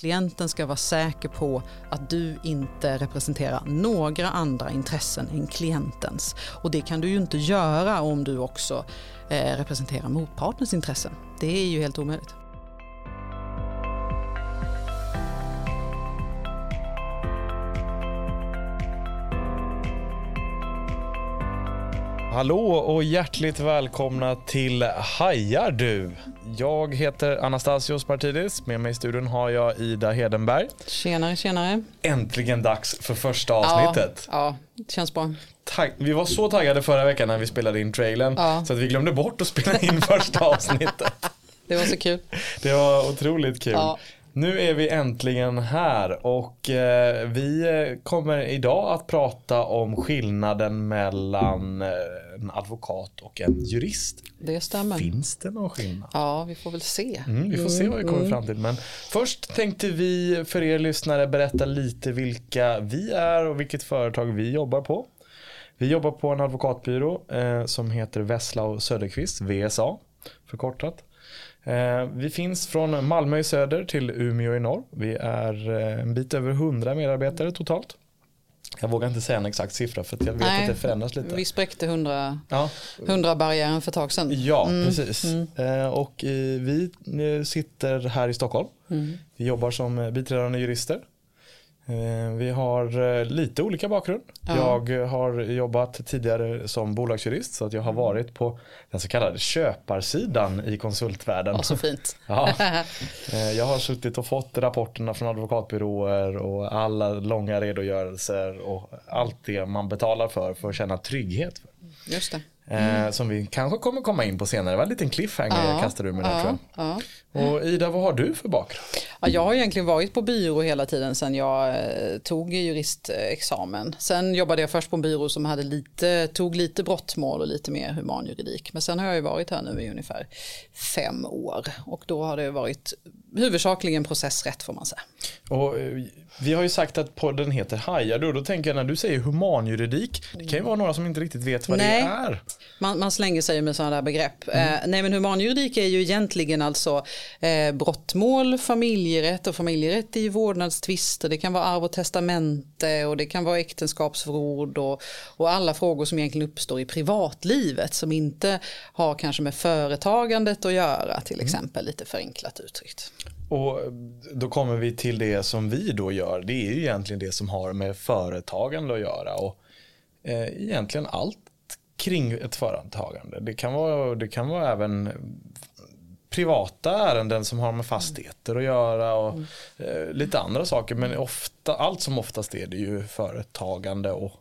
Klienten ska vara säker på att du inte representerar några andra intressen än klientens. Och det kan du ju inte göra om du också eh, representerar motpartens intressen. Det är ju helt omöjligt. Hallå och hjärtligt välkomna till Hajar du. Jag heter Anastasios Partidis. Med mig i studion har jag Ida Hedenberg. Tjenare, tjenare. Äntligen dags för första avsnittet. Ja, ja det känns bra. Tag vi var så taggade förra veckan när vi spelade in trailern ja. så att vi glömde bort att spela in första avsnittet. Det var så kul. Det var otroligt kul. Ja. Nu är vi äntligen här och eh, vi kommer idag att prata om skillnaden mellan eh, en advokat och en jurist. Det stämmer. Finns det någon skillnad? Ja, vi får väl se. Mm, vi får se vad vi kommer mm. fram till. Men först tänkte vi för er lyssnare berätta lite vilka vi är och vilket företag vi jobbar på. Vi jobbar på en advokatbyrå eh, som heter Vessla och Söderqvist, VSA förkortat. Eh, vi finns från Malmö i söder till Umeå i norr. Vi är eh, en bit över 100 medarbetare totalt. Jag vågar inte säga en exakt siffra för jag vet Nej, att det förändras lite. Vi spräckte 100, ja. 100 barriären för ett tag sedan. Ja, mm. precis. Mm. Eh, och vi sitter här i Stockholm. Mm. Vi jobbar som biträdande jurister. Eh, vi har eh, lite olika bakgrund. Ja. Jag har jobbat tidigare som bolagsjurist så att jag har mm. varit på den så kallade köparsidan i konsultvärlden. Ja, så fint. ja. Eh, jag har suttit och fått rapporterna från advokatbyråer och alla långa redogörelser och allt det man betalar för för att känna trygghet. För. Just det. Mm. som vi kanske kommer komma in på senare. Det var en liten cliffhanger ja, jag kastade ur mig ja, tror jag. Och Ida, vad har du för bakgrund? Ja, jag har egentligen varit på byrå hela tiden sedan jag eh, tog juristexamen. Sen jobbade jag först på en byrå som hade lite, tog lite brottmål och lite mer humanjuridik. Men sen har jag varit här nu i ungefär fem år och då har det varit huvudsakligen processrätt får man säga. Och eh, vi har ju sagt att podden heter Hajar då, då tänker jag när du säger humanjuridik, det kan ju vara några som inte riktigt vet vad nej, det är. Man, man slänger sig med sådana där begrepp. Mm. Eh, nej men humanjuridik är ju egentligen alltså eh, brottmål, familjerätt och familjerätt i vårdnadstvister. Det kan vara arv och testamente och det kan vara äktenskapsförord och, och alla frågor som egentligen uppstår i privatlivet som inte har kanske med företagandet att göra till mm. exempel lite förenklat uttryckt. Och då kommer vi till det som vi då gör. Det är ju egentligen det som har med företagande att göra. Och eh, egentligen allt kring ett företagande. Det kan vara, det kan vara även privata ärenden som har med fastigheter att göra och mm. eh, lite andra saker. Men ofta, allt som oftast är det ju företagande och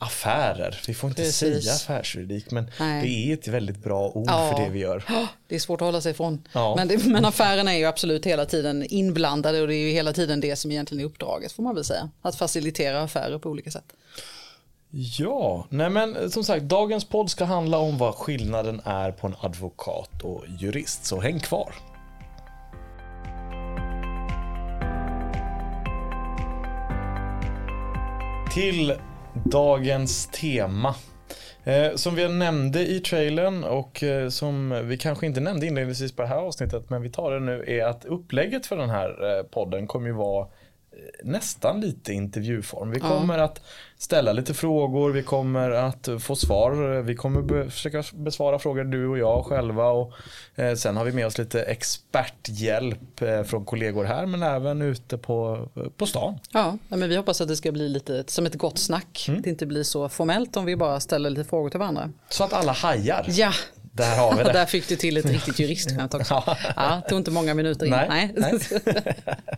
affärer. Vi får inte Precis. säga affärsjuridik men Nej. det är ett väldigt bra ord ja. för det vi gör. Det är svårt att hålla sig ifrån. Ja. Men, det, men affärerna är ju absolut hela tiden inblandade och det är ju hela tiden det som egentligen är uppdraget får man väl säga. Att facilitera affärer på olika sätt. Ja, nej men eh, som sagt dagens podd ska handla om vad skillnaden är på en advokat och jurist så häng kvar. Till dagens tema. Eh, som vi nämnde i trailern och eh, som vi kanske inte nämnde inledningsvis på det här avsnittet men vi tar det nu är att upplägget för den här podden kommer ju vara nästan lite intervjuform. Vi kommer ja. att ställa lite frågor, vi kommer att få svar, vi kommer be försöka besvara frågor du och jag själva och eh, sen har vi med oss lite experthjälp eh, från kollegor här men även ute på, på stan. Ja, men vi hoppas att det ska bli lite som ett gott snack. Mm. Det inte blir så formellt om vi bara ställer lite frågor till varandra. Så att alla hajar. Ja, där har vi det. Där fick du till ett riktigt juristskämt också. ja. ja, tog inte många minuter in. Nej, Nej. Eh,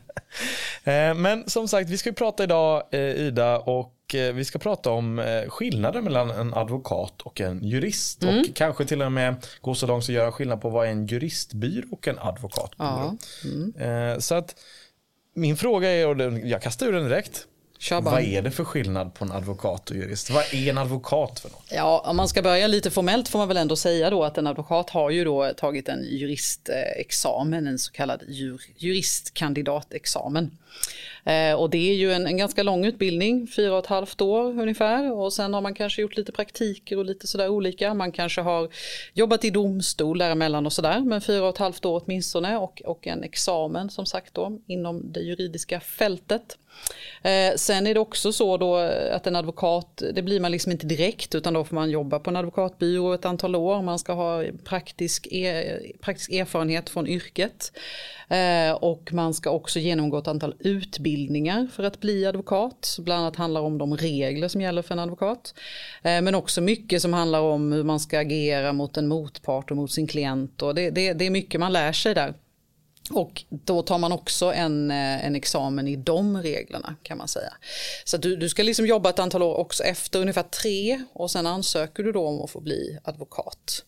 men som sagt, vi ska prata idag eh, Ida och eh, vi ska prata om skillnaden mellan en advokat och en jurist. Mm. Och kanske till och med gå så långt så göra skillnad på vad en juristbyrå och en advokatbyrå. Ja. Mm. Så att min fråga är, och jag kastar ur den direkt. Vad är det för skillnad på en advokat och jurist? Vad är en advokat för något? Ja, om man ska börja lite formellt får man väl ändå säga då att en advokat har ju då tagit en juristexamen, en så kallad jur, juristkandidatexamen. Eh, och det är ju en, en, ganska lång utbildning, fyra och ett halvt år ungefär. Och sen har man kanske gjort lite praktiker och lite sådär olika. Man kanske har jobbat i domstol däremellan och sådär. Men fyra och ett halvt år åtminstone och, och en examen som sagt då inom det juridiska fältet. Eh, sen är det också så då att en advokat, det blir man liksom inte direkt utan då får man jobba på en advokatbyrå ett antal år. Man ska ha praktisk, er, praktisk erfarenhet från yrket. Eh, och man ska också genomgå ett antal utbildningar för att bli advokat. Bland annat handlar om de regler som gäller för en advokat. Eh, men också mycket som handlar om hur man ska agera mot en motpart och mot sin klient. Och det, det, det är mycket man lär sig där. Och då tar man också en, eh, en examen i de reglerna kan man säga. Så du, du ska liksom jobba ett antal år också efter ungefär tre och sen ansöker du då om att få bli advokat.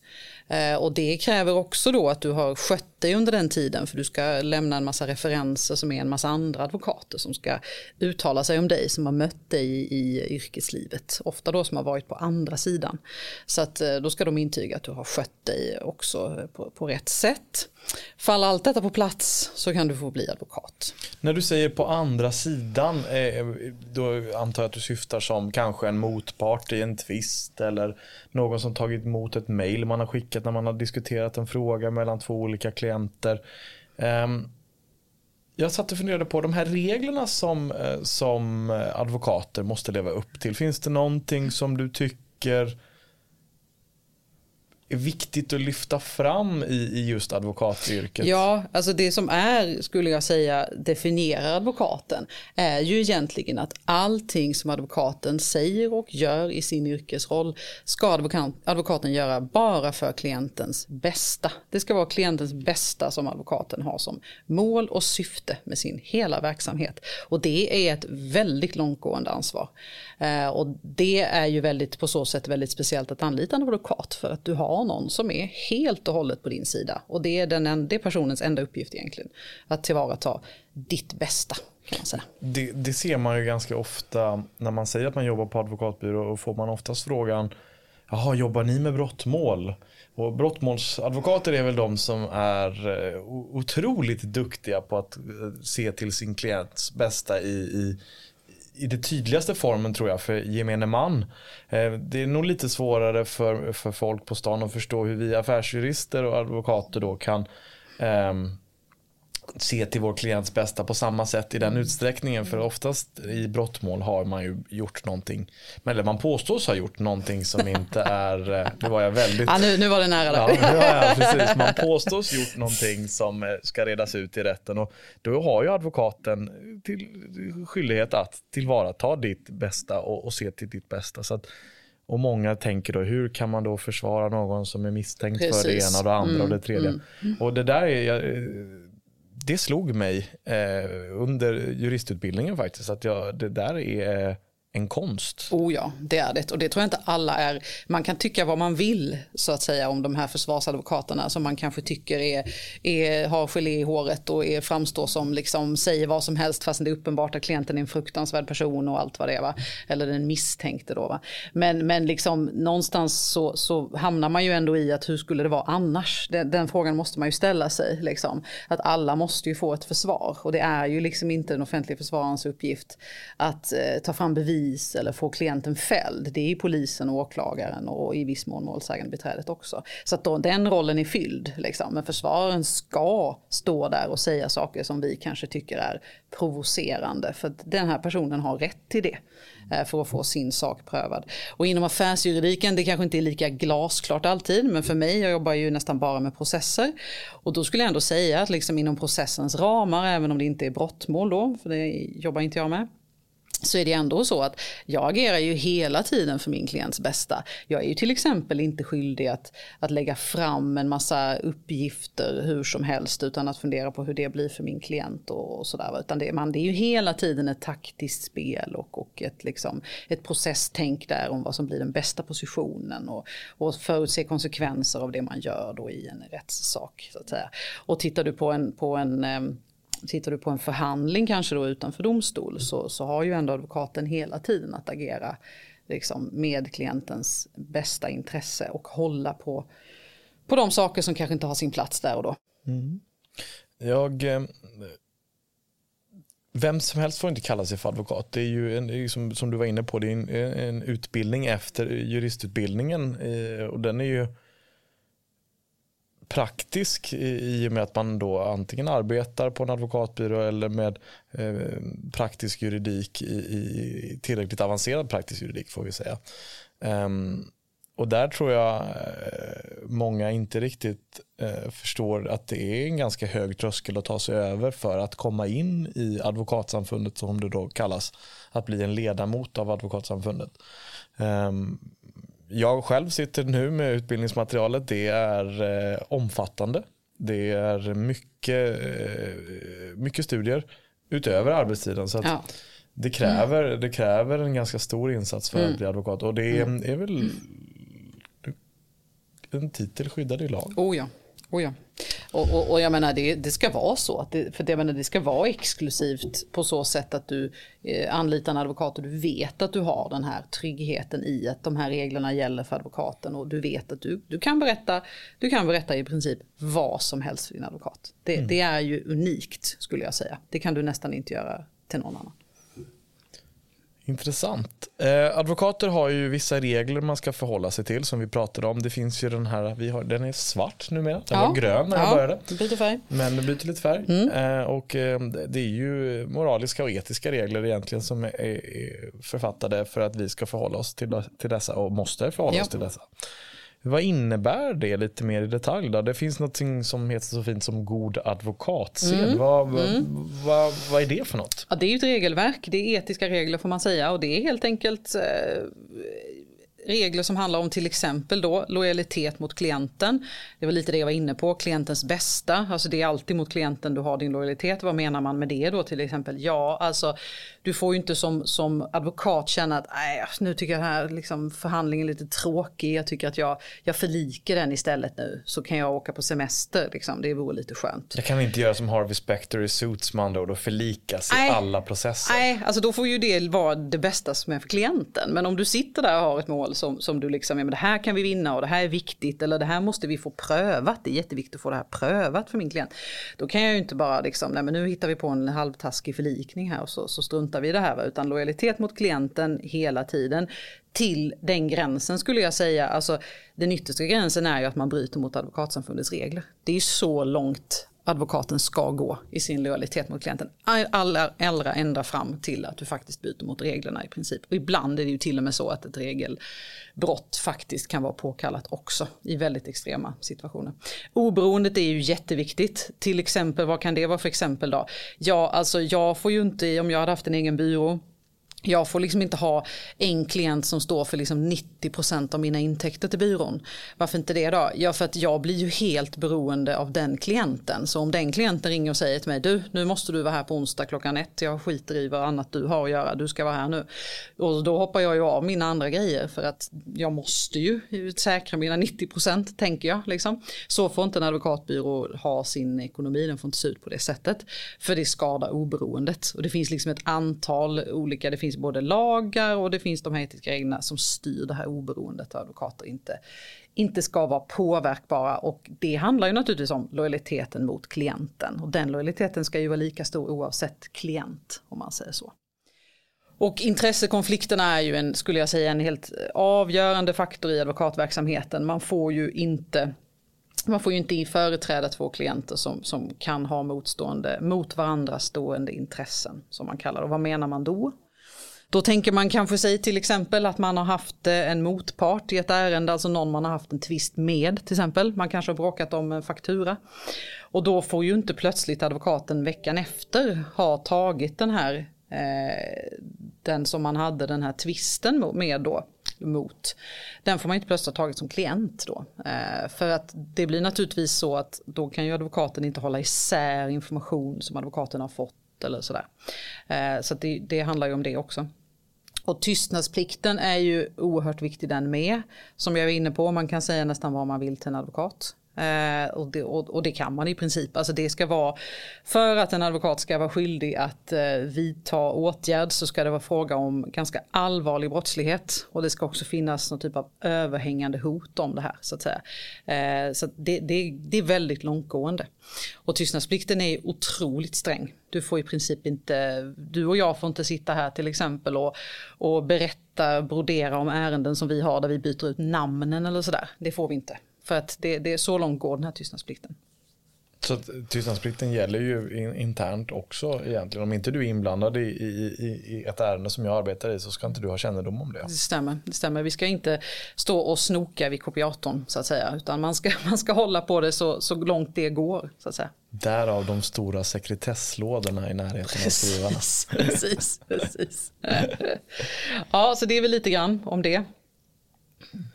Eh, och det kräver också då att du har skött dig under den tiden för du ska lämna en massa referenser som är en massa andra advokater som ska uttala sig om dig som har mött dig i, i yrkeslivet. Ofta då som har varit på andra sidan. Så att eh, då ska de intyga att du har skött dig också på, på rätt sätt. Faller allt detta på plats så kan du få bli advokat. När du säger på andra sidan, eh, då antar jag att du syftar som kanske en motpart i en tvist eller någon som tagit emot ett mail man har skickat när man har diskuterat en fråga mellan två olika klienter. Ehm, jag satt och funderade på de här reglerna som, eh, som eh, advokater måste leva upp till. Finns det någonting som du tycker är viktigt att lyfta fram i, i just advokatyrket? Ja, alltså det som är, skulle jag säga, definierar advokaten är ju egentligen att allting som advokaten säger och gör i sin yrkesroll ska advokat, advokaten göra bara för klientens bästa. Det ska vara klientens bästa som advokaten har som mål och syfte med sin hela verksamhet. Och det är ett väldigt långtgående ansvar. Eh, och det är ju väldigt, på så sätt väldigt speciellt att anlita en advokat för att du har någon som är helt och hållet på din sida. Och det är, den, det är personens enda uppgift egentligen. Att tillvarata ditt bästa. Kan man säga. Det, det ser man ju ganska ofta när man säger att man jobbar på advokatbyrå och får man oftast frågan Jaha, jobbar ni med brottmål? Och brottmålsadvokater är väl de som är eh, otroligt duktiga på att eh, se till sin klients bästa i, i, i det tydligaste formen tror jag för gemene man. Eh, det är nog lite svårare för, för folk på stan att förstå hur vi affärsjurister och advokater då kan um, se till vår klients bästa på samma sätt i den utsträckningen. För oftast i brottmål har man ju gjort någonting, eller man påstås ha gjort någonting som inte är, eh, nu var jag väldigt... Ja, nu, nu var det nära där. Ja, ja, precis. Man påstås gjort någonting som eh, ska redas ut i rätten och då har ju advokaten till, skyldighet att tillvarata ditt bästa och, och se till ditt bästa. Så att, och många tänker då, hur kan man då försvara någon som är misstänkt Precis. för det ena och det andra mm, och det tredje. Mm, mm. Och det där är, det slog mig eh, under juristutbildningen faktiskt. Att jag, det där är en konst. Oh ja, det är det. Och det tror jag inte alla är. Man kan tycka vad man vill så att säga om de här försvarsadvokaterna som man kanske tycker är, är, har gelé i håret och är, framstår som liksom säger vad som helst fast det är uppenbart att klienten är en fruktansvärd person och allt vad det är. Va? Eller den misstänkte då. Va? Men, men liksom någonstans så, så hamnar man ju ändå i att hur skulle det vara annars? Den, den frågan måste man ju ställa sig. Liksom. Att alla måste ju få ett försvar och det är ju liksom inte den offentliga försvararens uppgift att eh, ta fram bevis polis eller få klienten fälld. Det är polisen och åklagaren och i viss mån målsägandebiträdet också. Så att då, den rollen är fylld. Liksom. Men försvararen ska stå där och säga saker som vi kanske tycker är provocerande. För den här personen har rätt till det eh, för att få sin sak prövad. Och inom affärsjuridiken, det kanske inte är lika glasklart alltid, men för mig, jag jobbar ju nästan bara med processer. Och då skulle jag ändå säga att liksom inom processens ramar, även om det inte är brottmål då, för det jobbar inte jag med, så är det ändå så att jag agerar ju hela tiden för min klients bästa. Jag är ju till exempel inte skyldig att, att lägga fram en massa uppgifter hur som helst utan att fundera på hur det blir för min klient och, och sådär. Utan det, man, det är ju hela tiden ett taktiskt spel och, och ett, liksom, ett processtänk där om vad som blir den bästa positionen och, och förutse konsekvenser av det man gör då i en rättssak. Så att säga. Och tittar du på en, på en ehm, Tittar du på en förhandling kanske då utanför domstol så, så har ju ändå advokaten hela tiden att agera liksom, med klientens bästa intresse och hålla på, på de saker som kanske inte har sin plats där och då. Mm. Jag, eh, vem som helst får inte kalla sig för advokat. Det är ju en, som, som du var inne på, det är en, en utbildning efter juristutbildningen eh, och den är ju praktisk i och med att man då antingen arbetar på en advokatbyrå eller med eh, praktisk juridik i, i, tillräckligt avancerad praktisk juridik får vi säga. Um, och där tror jag eh, många inte riktigt eh, förstår att det är en ganska hög tröskel att ta sig över för att komma in i advokatsamfundet som det då kallas. Att bli en ledamot av advokatsamfundet. Um, jag själv sitter nu med utbildningsmaterialet. Det är eh, omfattande. Det är mycket, eh, mycket studier utöver arbetstiden. Så ja. det, kräver, det kräver en ganska stor insats för mm. att bli advokat. Och det är, mm. är väl en titel skyddad i lag. Oh ja. Oh ja. Och, och, och, jag menar det, det ska vara så. Att det, för det, menar, det ska vara exklusivt på så sätt att du eh, anlitar en advokat och du vet att du har den här tryggheten i att de här reglerna gäller för advokaten och du vet att du, du, kan, berätta, du kan berätta i princip vad som helst för din advokat. Det, mm. det är ju unikt skulle jag säga. Det kan du nästan inte göra till någon annan. Intressant. Eh, advokater har ju vissa regler man ska förhålla sig till som vi pratade om. Det finns ju den här, vi har, den är svart numera. Den ja. var grön när ja, jag började. Byter färg. Men den byter lite färg. Mm. Eh, och eh, det är ju moraliska och etiska regler egentligen som är, är författade för att vi ska förhålla oss till, till dessa och måste förhålla ja. oss till dessa. Vad innebär det lite mer i detalj? Då? Det finns något som heter så fint som god advokatsed. Mm. Vad, mm. Vad, vad, är det för något? Ja, det är ett regelverk, det är etiska regler får man säga och det är helt enkelt eh, regler som handlar om till exempel då lojalitet mot klienten. Det var lite det jag var inne på, klientens bästa. Alltså det är alltid mot klienten du har din lojalitet. Vad menar man med det då till exempel? Ja, alltså du får ju inte som, som advokat känna att nej, nu tycker jag den här liksom, förhandlingen är lite tråkig. Jag tycker att jag, jag förliker den istället nu. Så kan jag åka på semester. Liksom. Det vore lite skönt. Jag kan inte göra som Harvey Specter i Suits andra ord och förlikas i alla processer. Nej, alltså då får ju det vara det bästa som är för klienten. Men om du sitter där och har ett mål som, som du liksom, ja, men det här kan vi vinna och det här är viktigt eller det här måste vi få prövat. Det är jätteviktigt att få det här prövat för min klient. Då kan jag ju inte bara liksom, nej men nu hittar vi på en halvtaskig förlikning här och så, så struntar vi i det här. va, Utan lojalitet mot klienten hela tiden till den gränsen skulle jag säga. Alltså den yttersta gränsen är ju att man bryter mot advokatsamfundets regler. Det är ju så långt advokaten ska gå i sin lojalitet mot klienten. Allra, allra ända fram till att du faktiskt byter mot reglerna i princip. Och ibland är det ju till och med så att ett regelbrott faktiskt kan vara påkallat också i väldigt extrema situationer. Oberoendet är ju jätteviktigt. Till exempel, vad kan det vara för exempel då? Ja, alltså jag får ju inte, om jag hade haft en egen byrå jag får liksom inte ha en klient som står för liksom 90% av mina intäkter till byrån. Varför inte det då? Ja, för att jag blir ju helt beroende av den klienten. Så om den klienten ringer och säger till mig, du, nu måste du vara här på onsdag klockan ett. Jag skiter i vad annat du har att göra, du ska vara här nu. Och då hoppar jag ju av mina andra grejer för att jag måste ju säkra mina 90% tänker jag. Liksom. Så får inte en advokatbyrå ha sin ekonomi, den får inte se ut på det sättet. För det skadar oberoendet. Och det finns liksom ett antal olika, det finns finns både lagar och det finns de här etiska reglerna som styr det här oberoendet. Advokater inte, inte ska vara påverkbara och det handlar ju naturligtvis om lojaliteten mot klienten och den lojaliteten ska ju vara lika stor oavsett klient om man säger så. Och intressekonflikterna är ju en, skulle jag säga, en helt avgörande faktor i advokatverksamheten. Man får ju inte man får ju inte företräda två klienter som, som kan ha motstående, mot varandra stående intressen som man kallar det. Och vad menar man då? Då tänker man kanske sig till exempel att man har haft eh, en motpart i ett ärende, alltså någon man har haft en tvist med till exempel. Man kanske har bråkat om en faktura. Och då får ju inte plötsligt advokaten veckan efter ha tagit den här, eh, den som man hade den här tvisten med då mot. Den får man inte plötsligt ha tagit som klient då. Eh, för att det blir naturligtvis så att då kan ju advokaten inte hålla isär information som advokaten har fått eller sådär. Eh, så det, det handlar ju om det också. Och tystnadsplikten är ju oerhört viktig den med. Som jag var inne på, man kan säga nästan vad man vill till en advokat. Eh, och, det, och, och, det, kan man i princip. Alltså det ska vara, för att en advokat ska vara skyldig att eh, vidta åtgärd så ska det vara fråga om ganska allvarlig brottslighet. Och det ska också finnas någon typ av överhängande hot om det här. Så att säga. Eh, så att det, det, det, är väldigt långtgående. Och tystnadsplikten är otroligt sträng. Du får i princip inte, du och jag får inte sitta här till exempel och, och berätta, brodera om ärenden som vi har där vi byter ut namnen eller sådär. Det får vi inte. För att det, det är så långt går den här tystnadsplikten. Så tystnadsplikten gäller ju in, internt också egentligen. Om inte du är inblandad i, i, i, ett ärende som jag arbetar i så ska inte du ha kännedom om det. Det stämmer. Det stämmer. Vi ska inte stå och snoka vid kopiatorn så att säga. Utan man ska, man ska hålla på det så, så långt det går så att säga. Därav de stora sekretesslådorna i närheten av skrivarna. Precis, precis. ja, så det är väl lite grann om det.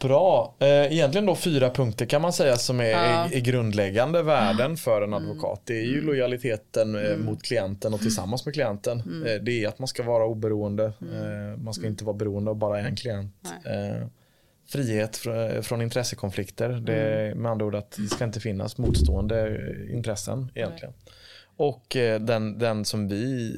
Bra. Eh, egentligen då fyra punkter kan man säga som är, ja. är grundläggande värden för en advokat. Det är ju lojaliteten eh, mm. mot klienten och tillsammans med klienten. Mm. Eh, det är att man ska vara oberoende. Mm. Man ska inte vara beroende av bara en klient. Nej. Frihet från intressekonflikter. Det är med andra ord att det ska inte finnas motstående intressen egentligen. Nej. Och eh, den, den som vi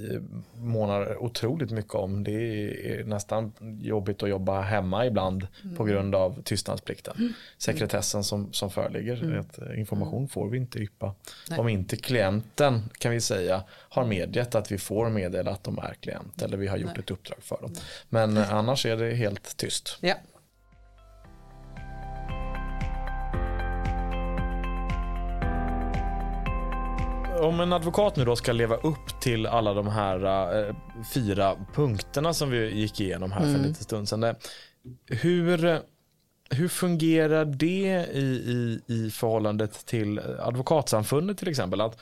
månar otroligt mycket om det är nästan jobbigt att jobba hemma ibland mm. på grund av tystnadsplikten. Mm. Sekretessen som, som föreligger. Mm. Att eh, information får vi inte yppa. Nej. Om inte klienten kan vi säga har medgett att vi får meddela att de är klient eller vi har gjort Nej. ett uppdrag för dem. Men annars är det helt tyst. Ja. Om en advokat nu då ska leva upp till alla de här uh, fyra punkterna som vi gick igenom här mm. för en liten stund sedan. Hur, hur fungerar det i, i, i förhållandet till advokatsamfundet till exempel? Att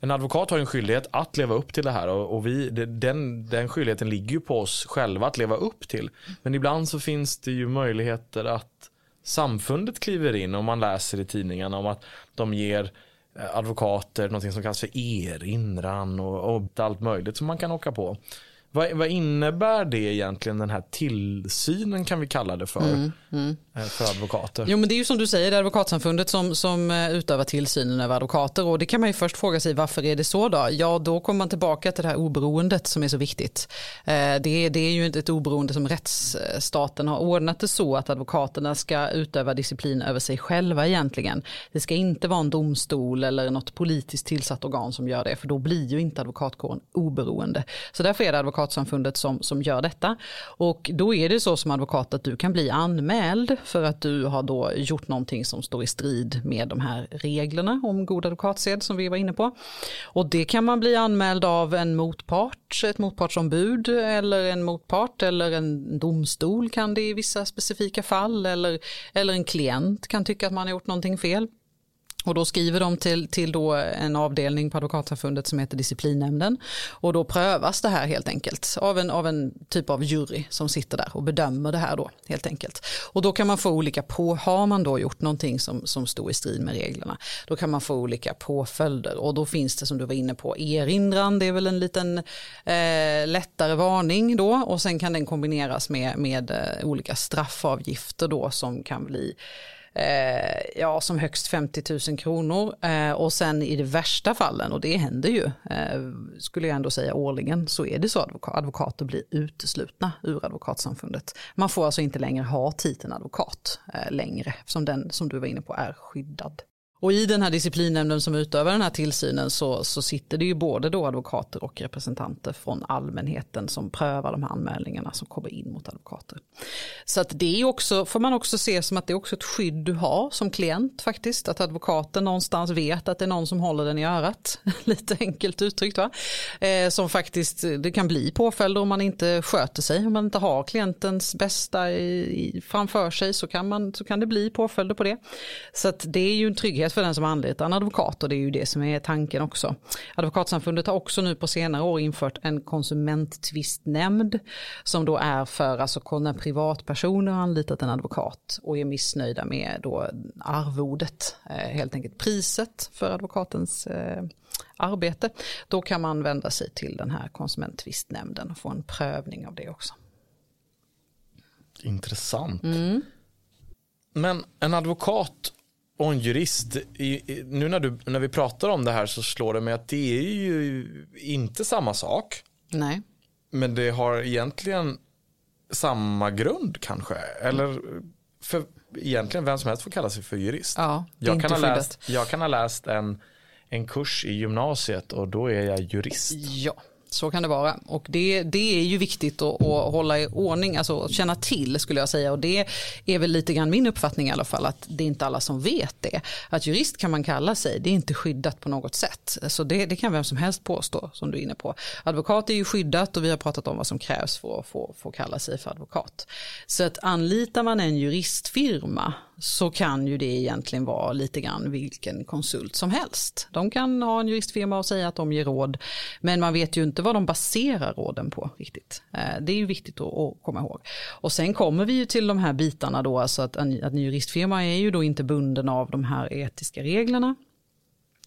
en advokat har en skyldighet att leva upp till det här och, och vi, den, den skyldigheten ligger ju på oss själva att leva upp till. Men ibland så finns det ju möjligheter att samfundet kliver in och man läser i tidningarna om att de ger Eh, advokater, någonting som kallas för erinran och, och allt möjligt som man kan åka på. Vad, vad, innebär det egentligen den här tillsynen kan vi kalla det för? Mm, mm. Eh, för advokater? Jo men det är ju som du säger, det är advokatsamfundet som, som eh, utövar tillsynen över advokater och det kan man ju först fråga sig varför är det så då? Ja då kommer man tillbaka till det här oberoendet som är så viktigt. Det, det är ju inte ett oberoende som rättsstaten har ordnat det så att advokaterna ska utöva disciplin över sig själva egentligen. Det ska inte vara en domstol eller något politiskt tillsatt organ som gör det för då blir ju inte advokatkåren oberoende. Så därför är det advokat advokatsamfundet som, som gör detta. Och då är det så som advokat att du kan bli anmäld för att du har då gjort någonting som står i strid med de här reglerna om god advokatsed som vi var inne på. Och det kan man bli anmäld av en motpart, ett motpartsombud eller en motpart eller en domstol kan det i vissa specifika fall eller, eller en klient kan tycka att man har gjort någonting fel. Och då skriver de till, till då en avdelning på Advokatsamfundet som heter disciplinnämnden. Och då prövas det här helt enkelt av en, av en typ av jury som sitter där och bedömer det här då helt enkelt. Och då kan man få olika på, har man då gjort någonting som, som står i strid med reglerna, då kan man få olika påföljder. Och då finns det som du var inne på erinran, det är väl en liten eh, lättare varning då. Och sen kan den kombineras med, med eh, olika straffavgifter då som kan bli eh, ja, som högst 50 000 kronor. Eh, och sen i de värsta fallen, och det händer ju, eh, skulle jag ändå säga årligen, så är det så att advokater blir uteslutna ur advokatsamfundet. Man får alltså inte längre ha titeln advokat eh, längre, som den som du var inne på är skyddad. Och i den här disciplinnämnden som utövar den här tillsynen så, så sitter det ju både då advokater och representanter från allmänheten som prövar de här anmälningarna som kommer in mot advokater. Så att det är också, får man också se som att det är också ett skydd du har som klient faktiskt. Att advokaten någonstans vet att det är någon som håller den i örat. Lite enkelt uttryckt va. Eh, som faktiskt, det kan bli påföljder om man inte sköter sig. Om man inte har klientens bästa i, i, framför sig så kan, man, så kan det bli påföljder på det. Så att det är ju en trygghet för den som anlitar en advokat och det är ju det som är tanken också. Advokatsamfundet har också nu på senare år infört en konsumenttvistnämnd som då är för alltså när privatpersoner har anlitat en advokat och är missnöjda med då arvodet, eh, helt enkelt priset för advokatens eh, arbete, då kan man vända sig till den här konsumenttvistnämnden och få en prövning av det också. Intressant. Mm. Men en advokat och en jurist, i, i, nu när, du, när vi pratar om det här så slår det mig att det är ju inte samma sak. Nej. Men det har egentligen samma grund kanske. Eller för egentligen vem som helst får kalla sig för jurist. Ja, jag, kan ha skyddat. läst, jag kan ha läst en, en kurs i gymnasiet och då är jag jurist. Ja, så kan det vara. Och det, det är ju viktigt att, att hålla i ordning, alltså att känna till skulle jag säga. Och det är väl lite grann min uppfattning i alla fall, att det är inte alla som vet det. Att jurist kan man kalla sig, det är inte skyddat på något sätt. Så det, det kan vem som helst påstå, som du är inne på. Advokat är ju skyddat och vi har pratat om vad som krävs för att få, få kalla sig för advokat. Så att anlitar man en juristfirma så kan ju det egentligen vara lite grann vilken konsult som helst. De kan ha en juristfirma och säga att de ger råd, men man vet ju inte vad de baserar råden på riktigt. Eh, det är ju viktigt att att komma ihåg. Och sen kommer vi ju till de här bitarna då, alltså att en, att en juristfirma är ju då inte bunden av de här etiska reglerna.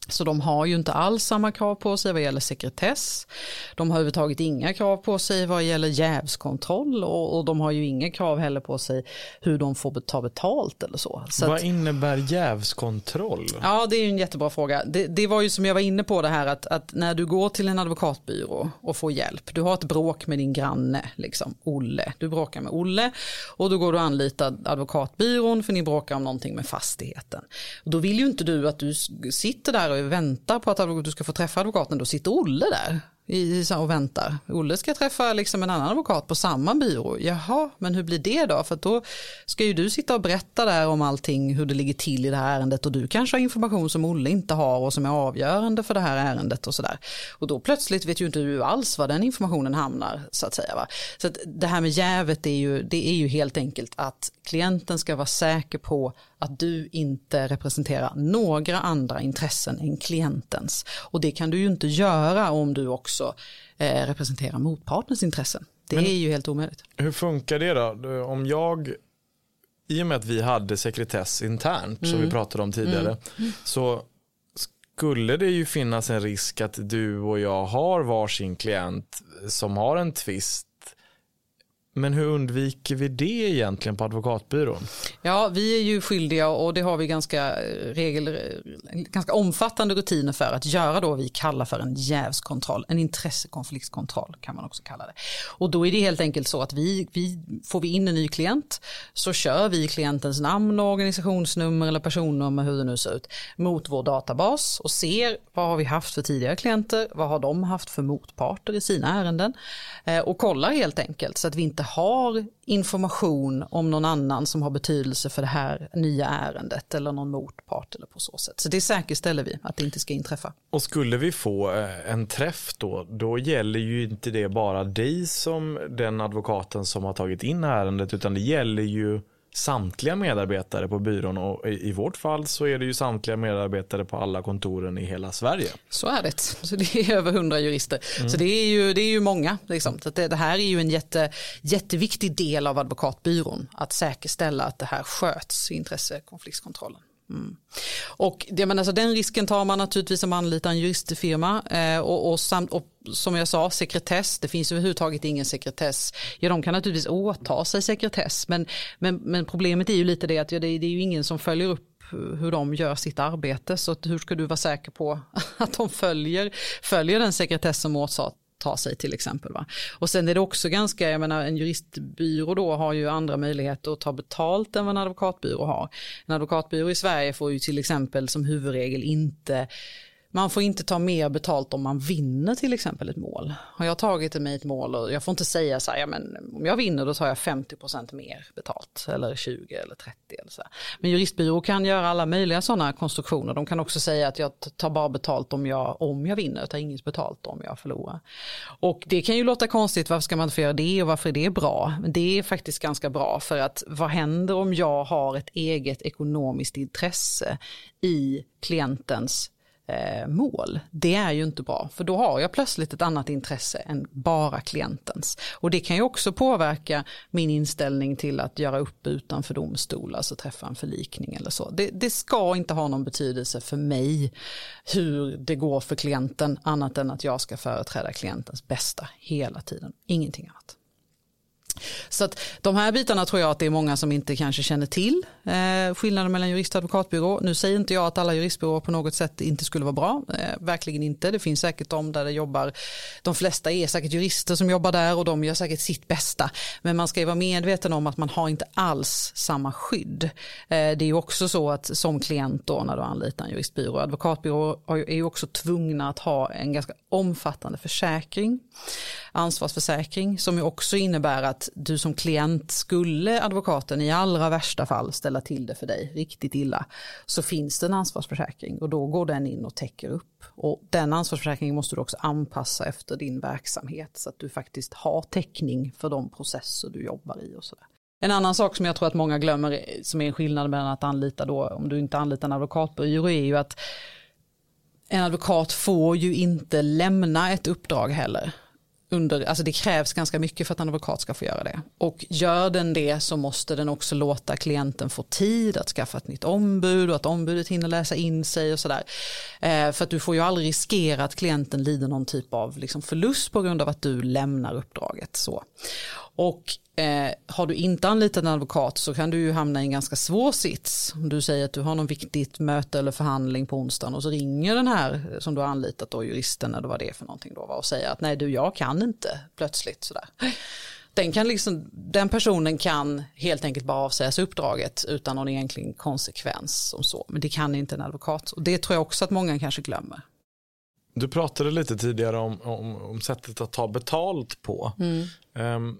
Så de har ju inte alls samma krav på sig vad gäller sekretess. De har överhuvudtaget inga krav på sig vad gäller jävskontroll och, och de har ju inga krav heller på sig hur de får ta betalt eller så. så Vad att, innebär jävskontroll? Ja, det är ju en jättebra fråga. Det, det var ju som jag var inne på det här att, att när du går till en advokatbyrå och får hjälp, du har ett bråk med din granne, liksom, Olle. Du bråkar med Olle och då går du och anlitar advokatbyrån för ni bråkar om någonting med fastigheten. Då vill ju inte du att du sitter där väntar på att du ska få träffa advokaten, då sitter Olle där i, i- och väntar. Olle ska träffa liksom en annan advokat på samma byrå. Jaha, men hur blir det då? För då ska ju du sitta och berätta där om allting, hur det ligger till i det här ärendet och du kanske har information som Olle inte har och som är avgörande för det här ärendet och sådär. Och då plötsligt vet ju inte du alls var den informationen hamnar så att säga. Va? Så att det här med jävet är ju, det är ju helt enkelt att klienten ska vara säker på att du inte representerar några andra intressen än klientens. Och det kan du ju inte göra om du också eh, representerar motpartens intressen. Det är ju helt omöjligt. Hur funkar det då? Om jag, i och med att vi hade sekretess internt som Mm. vi pratade om tidigare, så skulle det ju finnas en risk att du och jag har varsin klient som har en tvist. Men hur undviker vi det egentligen på advokatbyrån? Ja, vi är ju skyldiga och det har vi ganska, eh, regel, ganska omfattande rutiner för att göra då vi kallar för en jävskontroll, en intressekonfliktskontroll kan man också kalla det. Och då är det helt enkelt så att vi, vi får vi in en ny klient så kör vi klientens namn, och organisationsnummer eller personnummer, hur det nu ser ut, mot vår databas och ser vad har vi haft för tidigare klienter, vad har de haft för motparter i sina ärenden eh, och kollar helt enkelt så att vi inte har information om någon annan som har betydelse för det här nya ärendet eller någon motpart eller på så sätt. Så det säkerställer vi att det inte ska inträffa. Och skulle vi få eh, en träff då, då gäller ju inte det bara dig som den advokaten som har tagit in ärendet, utan det gäller ju samtliga medarbetare på byrån och i vårt fall så är det ju samtliga medarbetare på alla kontoren i hela Sverige. Så är det. Så det är över hundra jurister. Så det är ju, det är ju många. Liksom. Så det, det här är ju en jätte, jätteviktig del av advokatbyrån. Att säkerställa att det här sköts intressekonfliktskontrollen. Mm. Och det, men alltså, den risken tar man naturligtvis om man anlitar en juristfirma. Eh, och, och, samt, och som jag sa, sekretess, det finns överhuvudtaget ingen sekretess. Ja, de kan naturligtvis åta sig sekretess, men, men, men problemet är ju lite det att ja, det, det är ju ingen som följer upp hur de gör sitt arbete. Så att hur ska du vara säker på att de följer, följer den sekretess som åtar ta sig till exempel. Va? Och sen är det också ganska, jag menar en juristbyrå då har ju andra möjligheter att ta betalt än vad en advokatbyrå har. En advokatbyrå i Sverige får ju till exempel som huvudregel inte man får inte ta mer betalt om man vinner till exempel ett mål. Har jag tagit mig ett mål och jag får inte säga så här, ja, men om jag vinner då tar jag 50% mer betalt eller 20 eller 30 eller så. Här. Men juristbyrå kan göra alla möjliga sådana konstruktioner. De kan också säga att jag tar bara betalt om jag, om jag vinner, jag tar inget betalt om jag förlorar. Och det kan ju låta konstigt, varför ska man inte få göra det och varför är det bra? Men det är faktiskt ganska bra för att vad händer om jag har ett eget ekonomiskt intresse i klientens eh, mål, det är ju inte bra. För då har jag plötsligt ett annat intresse än bara klientens. Och det kan ju också påverka min inställning till att göra upp utanför domstol, alltså träffa en förlikning eller så. Det, det ska inte ha någon betydelse för mig hur det går för klienten, annat än att jag ska företräda klientens bästa hela tiden. Ingenting annat. Så att de här bitarna tror jag att det är många som inte kanske känner till eh, skillnaden mellan jurist och advokatbyrå. Nu säger inte jag att alla juristbyråer på något sätt inte skulle vara bra, eh, verkligen inte. Det finns säkert de där det jobbar, de flesta är säkert jurister som jobbar där och de gör säkert sitt bästa. Men man ska ju vara medveten om att man har inte alls samma skydd. Eh, det är ju också så att som klient då när du anlitar en juristbyrå, advokatbyrå är ju också tvungna att ha en ganska omfattande försäkring, ansvarsförsäkring som ju också innebär att du som klient skulle advokaten i allra värsta fall ställa till det för dig riktigt illa så finns det en ansvarsförsäkring och då går den in och täcker upp. Och den ansvarsförsäkringen måste du också anpassa efter din verksamhet så att du faktiskt har täckning för de processer du jobbar i och sådär. En annan sak som jag tror att många glömmer som är en skillnad mellan att anlita då om du inte anlitar en advokatbyrå är ju att en advokat får ju inte lämna ett uppdrag heller under, alltså det krävs ganska mycket för att en advokat ska få göra det. Och gör den det så måste den också låta klienten få tid att skaffa ett nytt ombud och att ombudet hinner läsa in sig och sådär. Eh, för att du får ju aldrig riskera att klienten lider någon typ av liksom förlust på grund av att du lämnar uppdraget. Så. Och eh, har du inte anlitat en advokat så kan du ju hamna i en ganska svår sits. Om du säger att du har något viktigt möte eller förhandling på onsdagen och så ringer den här som du har anlitat då, juristen eller vad det är för någonting då och säger att nej du jag kan inte plötsligt sådär. Den, kan liksom, den personen kan helt enkelt bara avsägas uppdraget utan någon egentlig konsekvens som så. Men det kan inte en advokat och det tror jag också att många kanske glömmer. Du pratade lite tidigare om, om, om sättet att ta betalt på. Mm. Um,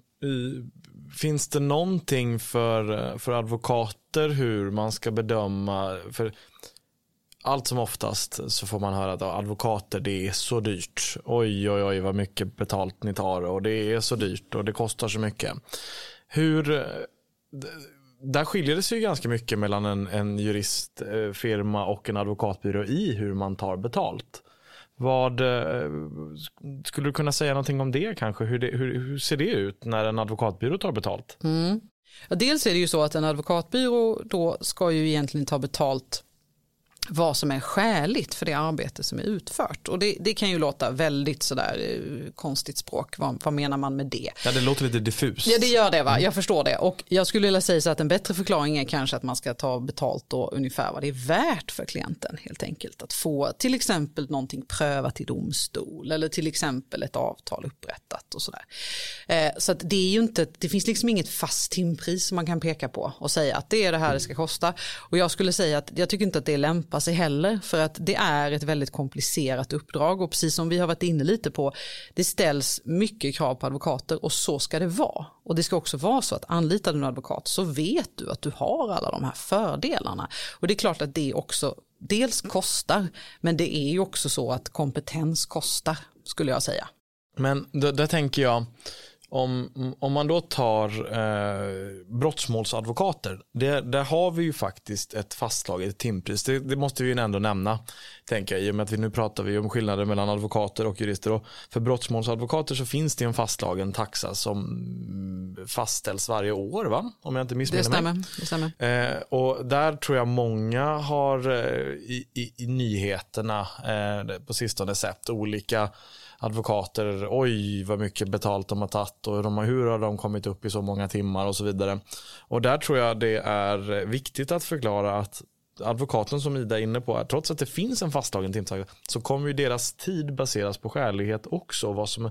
finns det någonting för, för advokater hur man ska bedöma? För allt som oftast så får man höra att advokater det är så dyrt. Oj, oj, oj vad mycket betalt ni tar och det är så dyrt och det kostar så mycket. Hur, där skiljer det sig ganska mycket mellan en, en juristfirma och en advokatbyrå i hur man tar betalt. Vad, eh, skulle du kunna säga någonting om det kanske? Hur, det, hur, hur ser det ut när en advokatbyrå tar betalt? Mm. Ja, dels är det ju så att en advokatbyrå då ska ju egentligen ta betalt vad som är skäligt för det arbete som är utfört. Och det, det kan ju låta väldigt sådär eh, konstigt språk. Vad, vad, menar man med det? Ja, det låter lite diffust. Ja, det gör det. va. Mm. Jag förstår det. Och jag skulle vilja säga så att en bättre förklaring är kanske att man ska ta betalt då ungefär vad det är värt för klienten helt enkelt. Att få till exempel någonting prövat i domstol eller till exempel ett avtal upprättat och sådär. Eh, så att det är ju inte, det finns liksom inget fast timpris som man kan peka på och säga att det är det här det ska kosta. Och jag skulle säga att jag tycker inte att det är lämpligt släppa sig heller för att det är ett väldigt komplicerat uppdrag och precis som vi har varit inne lite på det ställs mycket krav på advokater och så ska det vara. Och det ska också vara så att anlitar du en advokat så vet du att du har alla de här fördelarna. Och det är klart att det också dels kostar men det är ju också så att kompetens kostar skulle jag säga. Men där tänker jag om, om man då tar eh, brottsmålsadvokater, det, där har vi ju faktiskt ett fastslaget timpris. Det, det, måste vi ju ändå nämna, tänker jag, i och med att vi nu pratar vi om skillnader mellan advokater och jurister. Och för brottsmålsadvokater så finns det en fastslagen taxa som fastställs varje år, va? om jag inte missminner mig. Det stämmer. Eh, och där tror jag många har eh, i, i, i nyheterna eh, på sistone sett olika advokater, oj vad mycket betalt de har tagit och de, hur har de kommit upp i så många timmar och så vidare. Och där tror jag det är viktigt att förklara att advokaten som Ida är inne på, trots att det finns en fastslagen timtaxa så kommer ju deras tid baseras på skälighet också. Vad som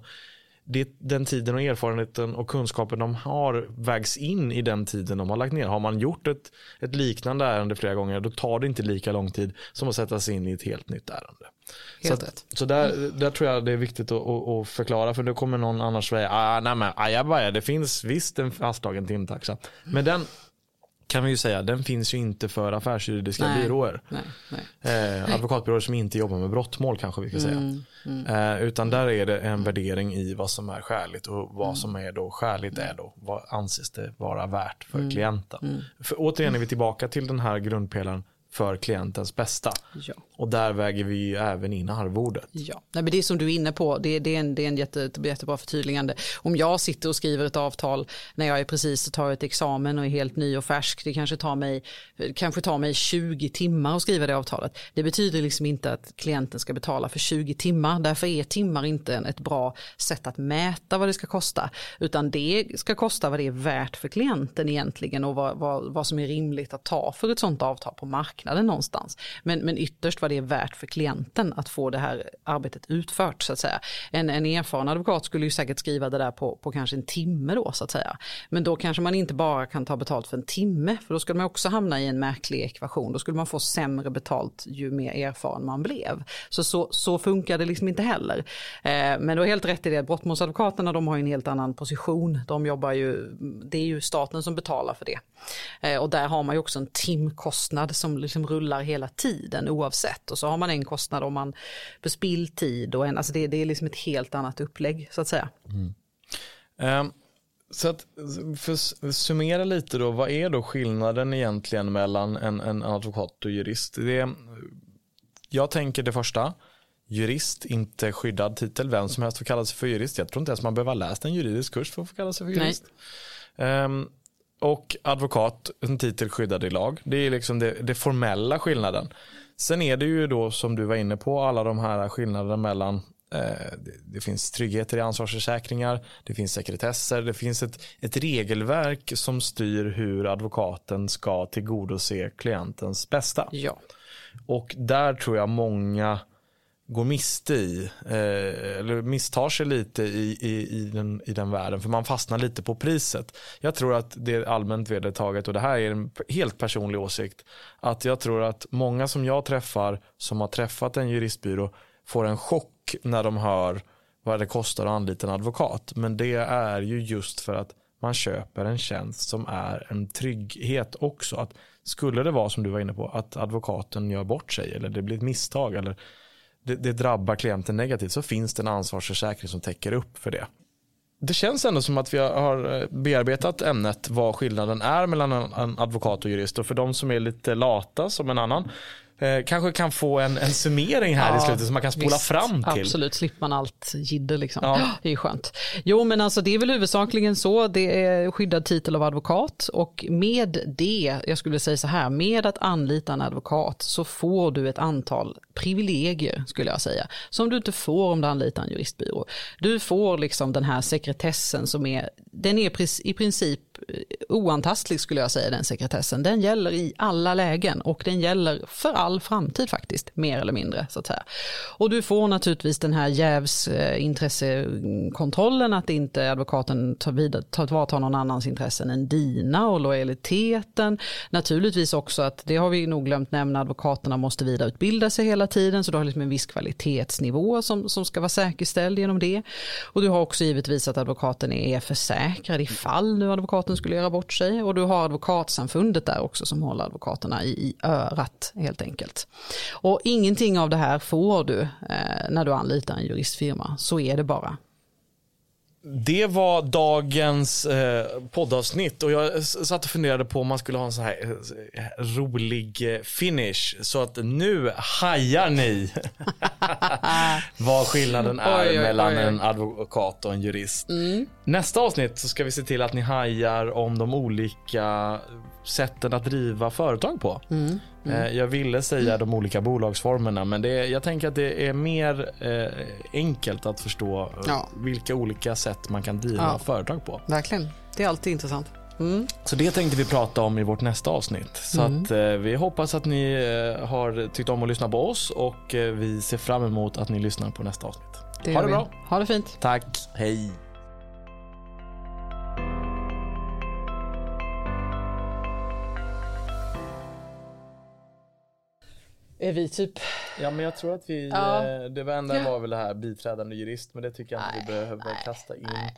det, den tiden och erfarenheten och kunskapen de har vägs in i den tiden de har lagt ner. Har man gjort ett, ett liknande ärende flera gånger då tar det inte lika lång tid som att sätta sig in i ett helt nytt ärende. Helt så, att, så där, där tror jag det är viktigt att, att, att förklara för då kommer någon annars säga ah, nej men ajabaja, det finns visst en fastslagen timtaxa. Men den kan vi ju säga, den finns ju inte för affärsjuridiska nej, byråer. Nej, nej. Eh, advokatbyråer som inte jobbar med brottmål kanske vi ska säga. Mm, mm. Eh, utan där är det en värdering i vad som är skäligt och vad mm. som är då skäligt är då vad anses det vara värt för mm. klienten. Mm. För återigen är vi tillbaka till den här grundpelaren för klientens bästa. Ja. Och där väger vi ju även in arvodet. Ja, Nej, men det är som du är inne på, det, det är en, det är en jätte, jättebra förtydligande. Om jag sitter och skriver ett avtal när jag är precis tar ett examen och är helt ny och färsk, det kanske tar mig, kanske tar mig 20 timmar att skriva det avtalet. Det betyder liksom inte att klienten ska betala för 20 timmar, därför är timmar inte ett bra sätt att mäta vad det ska kosta, utan det ska kosta vad det är värt för klienten egentligen och vad, vad, vad som är rimligt att ta för ett sånt avtal på marknaden någonstans. Men, men ytterst vad det är värt för klienten att få det här arbetet utfört så att säga. En, en erfaren advokat skulle ju säkert skriva det där på, på kanske en timme då så att säga. Men då kanske man inte bara kan ta betalt för en timme för då skulle man också hamna i en märklig ekvation. Då skulle man få sämre betalt ju mer erfaren man blev. Så, så, så funkar det liksom inte heller. Eh, men du har helt rätt i det, brottmålsadvokaterna de har ju en helt annan position. De jobbar ju, det är ju staten som betalar för det. Eh, och där har man ju också en timkostnad som liksom rullar hela tiden oavsett. Och så har man en kostnad om man för spilltid och en, alltså det, det är liksom ett helt annat upplägg så att säga. Mm. Um. Så att för att summera lite då, vad är då skillnaden egentligen mellan en, en advokat och jurist? Det, jag tänker det första, jurist, inte skyddad titel. Vem som helst får kalla sig för jurist. Jag tror inte ens man behöver ha läst en juridisk kurs för att få kalla sig för jurist. Um, och advokat, en titel skyddad i lag. Det är liksom det, det, formella skillnaden. Sen är det ju då som du var inne på alla de här skillnaderna mellan eh, det, det, finns tryggheter i ansvarsförsäkringar, det finns sekretesser, det finns ett, ett regelverk som styr hur advokaten ska tillgodose klientens bästa. Ja. Och där tror jag många går miste i, eh, eller misstar sig lite i, i, i, den, i den världen, för man fastnar lite på priset. Jag tror att det är allmänt vedertaget och det här är en helt personlig åsikt, att jag tror att många som jag träffar som har träffat en juristbyrå får en chock när de hör vad det kostar att anlita en advokat. Men det är ju just för att man köper en tjänst som är en trygghet också. Att skulle det vara som du var inne på, att advokaten gör bort sig eller det blir ett misstag eller det, det drabbar klienten negativt så finns det en ansvarsförsäkring som täcker upp för det. Det känns ändå som att vi har eh, bearbetat ämnet vad skillnaden är mellan en advokat och jurist och för de som är lite lata som en annan Eh, kanske kan få en, en summering här ja, i slutet som man kan spola visst, fram till. Absolut, slipper man allt jidder liksom. Ja. Det är ju skönt. Jo men alltså det är väl huvudsakligen så, det är skyddad titel av advokat och med det, jag skulle säga så här, med att anlita en advokat så får du ett antal privilegier skulle jag säga, som du inte får om du anlitar en juristbyrå. Du får liksom den här sekretessen som är, den är i princip oantastlig skulle jag säga den sekretessen. Den gäller i alla lägen och den gäller för all framtid faktiskt, mer eller mindre. så att säga. Och du får naturligtvis den här jävsintressekontrollen, eh, att inte advokaten tar, vid, tar, tar någon annans intressen än dina och lojaliteten. Naturligtvis också att, det har vi nog glömt nämna, advokaterna måste vidareutbilda sig hela tiden, så du har liksom en viss kvalitetsnivå som, som ska vara säkerställd genom det. Och du har också givetvis att advokaten är försäkrad ifall nu advokaten skulle göra bort sig. Och du har advokatsamfundet där också som håller advokaterna i, i örat helt enkelt enkelt. Och ingenting av det här får du eh, när du anlitar en juristfirma. Så är det bara. Det var dagens eh, poddavsnitt och jag satt och funderade på om man skulle ha en så här eh, rolig eh, finish. Så att nu hajar ni vad skillnaden är oj, oj, mellan oj, en advokat och en jurist. Mm. Nästa avsnitt så ska vi se till att ni hajar om de olika sätten att driva företag på. Mm. Mm. Eh, jag ville säga de olika bolagsformerna men det, jag tänker att det är mer eh, enkelt att förstå eh, ja. vilka olika sätt man kan driva ja. företag på. Verkligen, det är alltid intressant. Mm. Så det tänkte vi prata om i vårt nästa avsnitt. Så mm. att, eh, vi hoppas att ni eh, har tyckt om att lyssna på oss och eh, vi ser fram emot att ni lyssnar på nästa avsnitt. Det ha det vi. bra. Ha det fint. Tack. Hej. Är vi typ... Ja men jag tror att vi, ja. Eh, det enda var väl det här biträdande jurist men det tycker jag inte nej, vi behöver nej, kasta in. Nej.